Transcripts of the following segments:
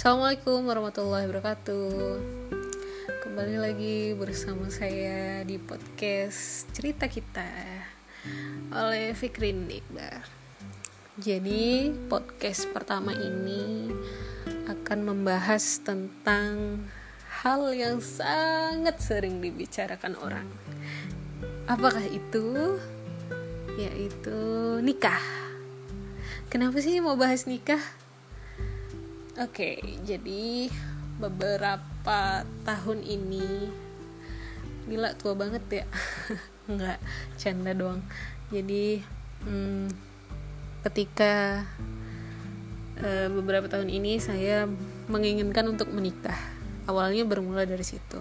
Assalamualaikum warahmatullahi wabarakatuh Kembali lagi bersama saya di podcast Cerita Kita Oleh Fikrin Iqbal Jadi podcast pertama ini Akan membahas tentang Hal yang sangat sering dibicarakan orang Apakah itu? Yaitu nikah Kenapa sih mau bahas nikah? Oke, okay, jadi beberapa tahun ini Gila tua banget ya? Enggak, canda doang. Jadi hmm, ketika uh, beberapa tahun ini saya menginginkan untuk menikah. Awalnya bermula dari situ.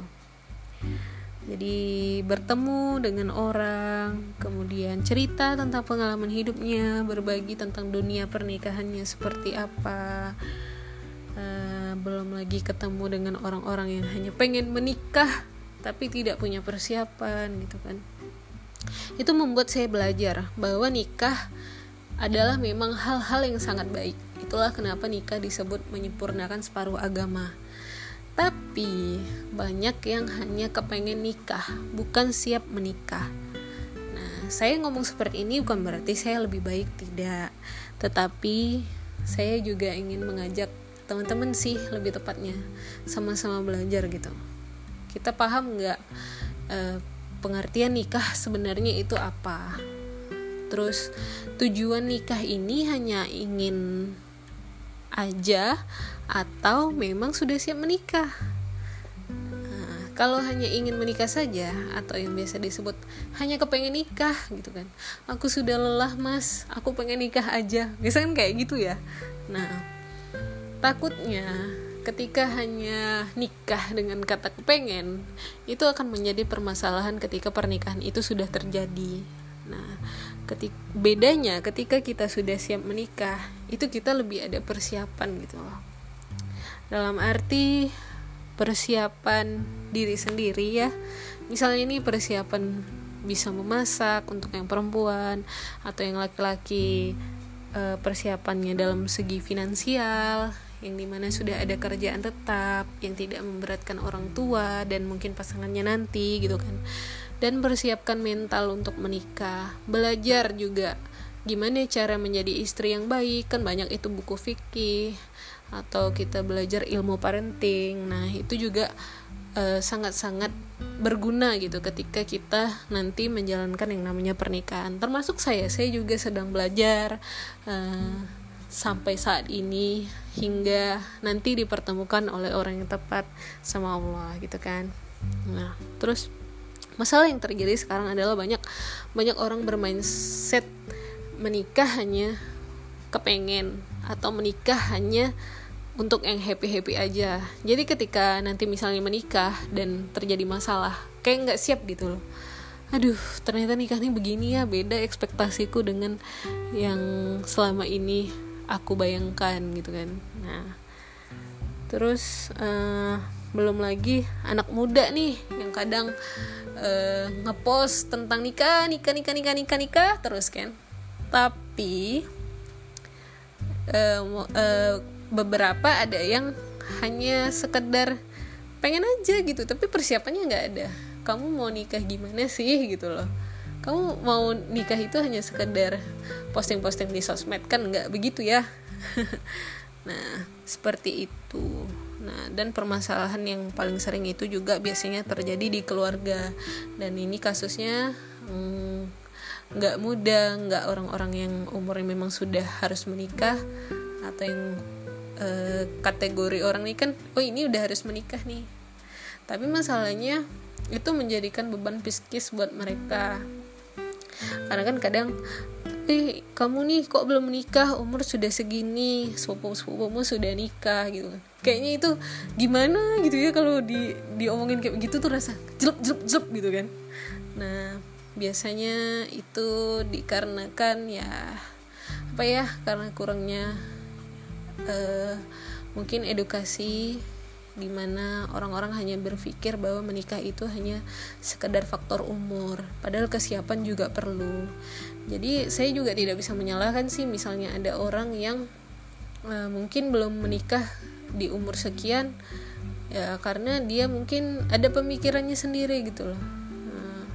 Jadi bertemu dengan orang kemudian cerita tentang pengalaman hidupnya berbagi tentang dunia pernikahannya seperti apa Eh, belum lagi ketemu dengan orang-orang yang hanya pengen menikah tapi tidak punya persiapan gitu kan. Itu membuat saya belajar bahwa nikah adalah memang hal-hal yang sangat baik. Itulah kenapa nikah disebut menyempurnakan separuh agama. Tapi banyak yang hanya kepengen nikah bukan siap menikah. Nah saya ngomong seperti ini bukan berarti saya lebih baik tidak. Tetapi saya juga ingin mengajak teman-teman sih lebih tepatnya. Sama-sama belajar gitu. Kita paham nggak e, pengertian nikah sebenarnya itu apa? Terus tujuan nikah ini hanya ingin aja atau memang sudah siap menikah? Nah, kalau hanya ingin menikah saja atau yang biasa disebut hanya kepengen nikah gitu kan. Aku sudah lelah mas. Aku pengen nikah aja. Biasanya kan kayak gitu ya? Nah Takutnya ketika hanya nikah dengan kata kepengen itu akan menjadi permasalahan ketika pernikahan itu sudah terjadi. Nah, ketik bedanya ketika kita sudah siap menikah itu kita lebih ada persiapan gitu loh. Dalam arti persiapan diri sendiri ya. Misalnya ini persiapan bisa memasak untuk yang perempuan atau yang laki-laki eh, persiapannya dalam segi finansial yang di mana sudah ada kerjaan tetap yang tidak memberatkan orang tua dan mungkin pasangannya nanti gitu kan. Dan persiapkan mental untuk menikah. Belajar juga gimana cara menjadi istri yang baik. Kan banyak itu buku fikih atau kita belajar ilmu parenting. Nah itu juga sangat sangat-sangat berguna gitu ketika kita nanti menjalankan yang namanya pernikahan. Termasuk saya saya juga sedang belajar uh, sampai saat ini hingga nanti dipertemukan oleh orang yang tepat sama Allah gitu kan. Nah terus masalah yang terjadi sekarang adalah banyak banyak orang bermain set menikah hanya kepengen atau menikah hanya untuk yang happy happy aja. Jadi ketika nanti misalnya menikah dan terjadi masalah kayak nggak siap gitu loh. Aduh ternyata nikahnya begini ya beda ekspektasiku dengan yang selama ini aku bayangkan gitu kan. Nah terus uh, belum lagi anak muda nih yang kadang uh, ngepost tentang nikah nikah nikah nikah nikah nikah terus kan. Tapi uh, uh, beberapa ada yang hanya sekedar pengen aja gitu tapi persiapannya nggak ada. Kamu mau nikah gimana sih gitu loh. Kamu mau nikah itu hanya sekedar posting-posting di sosmed kan nggak begitu ya? Nah seperti itu. Nah dan permasalahan yang paling sering itu juga biasanya terjadi di keluarga. Dan ini kasusnya hmm, nggak hmm, muda nggak orang-orang yang umurnya memang sudah harus menikah atau yang eh, kategori orang ini kan oh ini udah harus menikah nih. Tapi masalahnya itu menjadikan beban psikis buat mereka. Karena kan kadang eh kamu nih kok belum menikah? Umur sudah segini sepupu sepupumu sudah nikah gitu kayaknya itu gimana gitu ya kalau di diomongin kayak begitu tuh rasa jelek jelek jelek gitu kan. Nah biasanya itu dikarenakan ya apa ya karena kurangnya uh, mungkin edukasi di mana orang-orang hanya berpikir bahwa menikah itu hanya sekedar faktor umur padahal kesiapan juga perlu. Jadi saya juga tidak bisa menyalahkan sih misalnya ada orang yang uh, mungkin belum menikah di umur sekian ya karena dia mungkin ada pemikirannya sendiri gitu loh. Nah,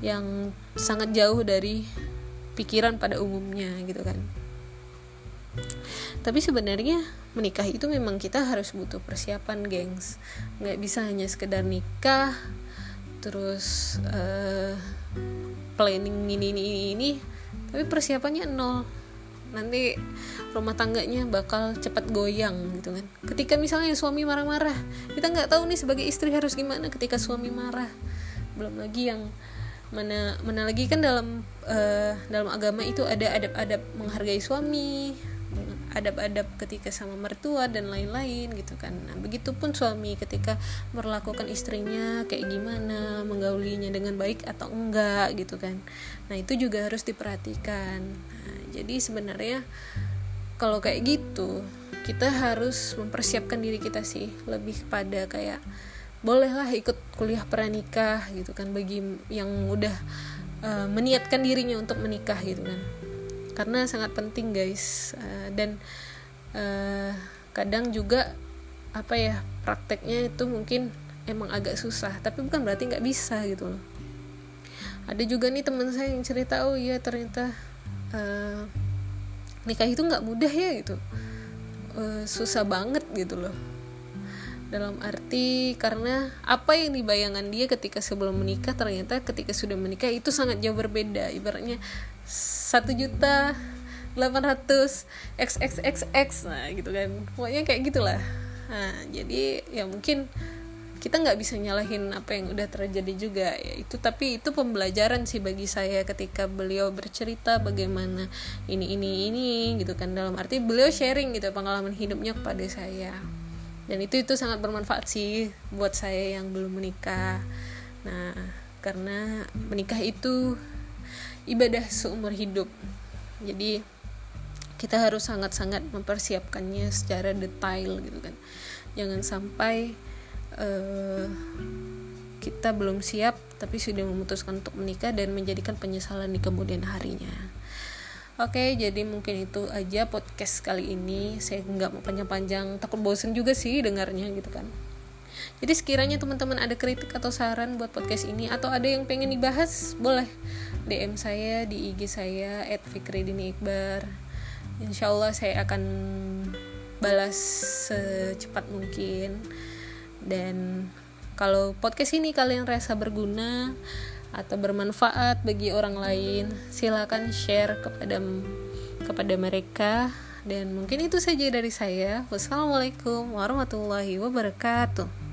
yang sangat jauh dari pikiran pada umumnya gitu kan tapi sebenarnya menikah itu memang kita harus butuh persiapan gengs. Nggak bisa hanya sekedar nikah terus uh, planning ini ini ini tapi persiapannya nol. Nanti rumah tangganya bakal cepat goyang gitu kan. Ketika misalnya suami marah-marah kita nggak tahu nih sebagai istri harus gimana ketika suami marah. Belum lagi yang mana mana lagi kan dalam uh, dalam agama itu ada adab-adab menghargai suami adab-adab ketika sama mertua dan lain-lain gitu kan. Nah begitupun suami ketika memperlakukan istrinya kayak gimana menggaulinya dengan baik atau enggak gitu kan. Nah itu juga harus diperhatikan. Nah, jadi sebenarnya kalau kayak gitu kita harus mempersiapkan diri kita sih lebih pada kayak bolehlah ikut kuliah pranikah gitu kan bagi yang udah uh, meniatkan dirinya untuk menikah gitu kan karena sangat penting guys. Uh, dan uh, kadang juga apa ya prakteknya itu mungkin emang agak susah tapi bukan berarti nggak bisa gitu loh. Ada juga nih teman saya yang cerita oh iya ternyata uh, nikah itu nggak mudah ya gitu. Uh, susah banget gitu loh dalam arti karena apa yang dibayangan dia ketika sebelum menikah ternyata ketika sudah menikah itu sangat jauh berbeda. Ibaratnya satu juta delapan ratus xxxx nah gitu kan. Pokoknya kayak gitulah. Nah jadi ya mungkin kita nggak bisa nyalahin apa yang udah terjadi juga. Ya itu tapi itu pembelajaran sih bagi saya ketika beliau bercerita bagaimana ini ini ini gitu kan. Dalam arti beliau sharing gitu pengalaman hidupnya kepada saya dan itu itu sangat bermanfaat sih buat saya yang belum menikah. Nah karena menikah itu ibadah seumur hidup. Jadi kita harus sangat-sangat mempersiapkannya secara detail gitu kan. Jangan sampai uh, kita belum siap tapi sudah memutuskan untuk menikah dan menjadikan penyesalan di kemudian harinya Oke, jadi mungkin itu aja podcast kali ini. Saya nggak mau panjang-panjang, takut bosen juga sih dengarnya gitu kan. Jadi sekiranya teman-teman ada kritik atau saran buat podcast ini atau ada yang pengen dibahas, boleh DM saya di IG saya @fikridini Insya Allah saya akan balas secepat mungkin. Dan kalau podcast ini kalian rasa berguna atau bermanfaat bagi orang lain, silakan share kepada kepada mereka. Dan mungkin itu saja dari saya. Wassalamualaikum warahmatullahi wabarakatuh.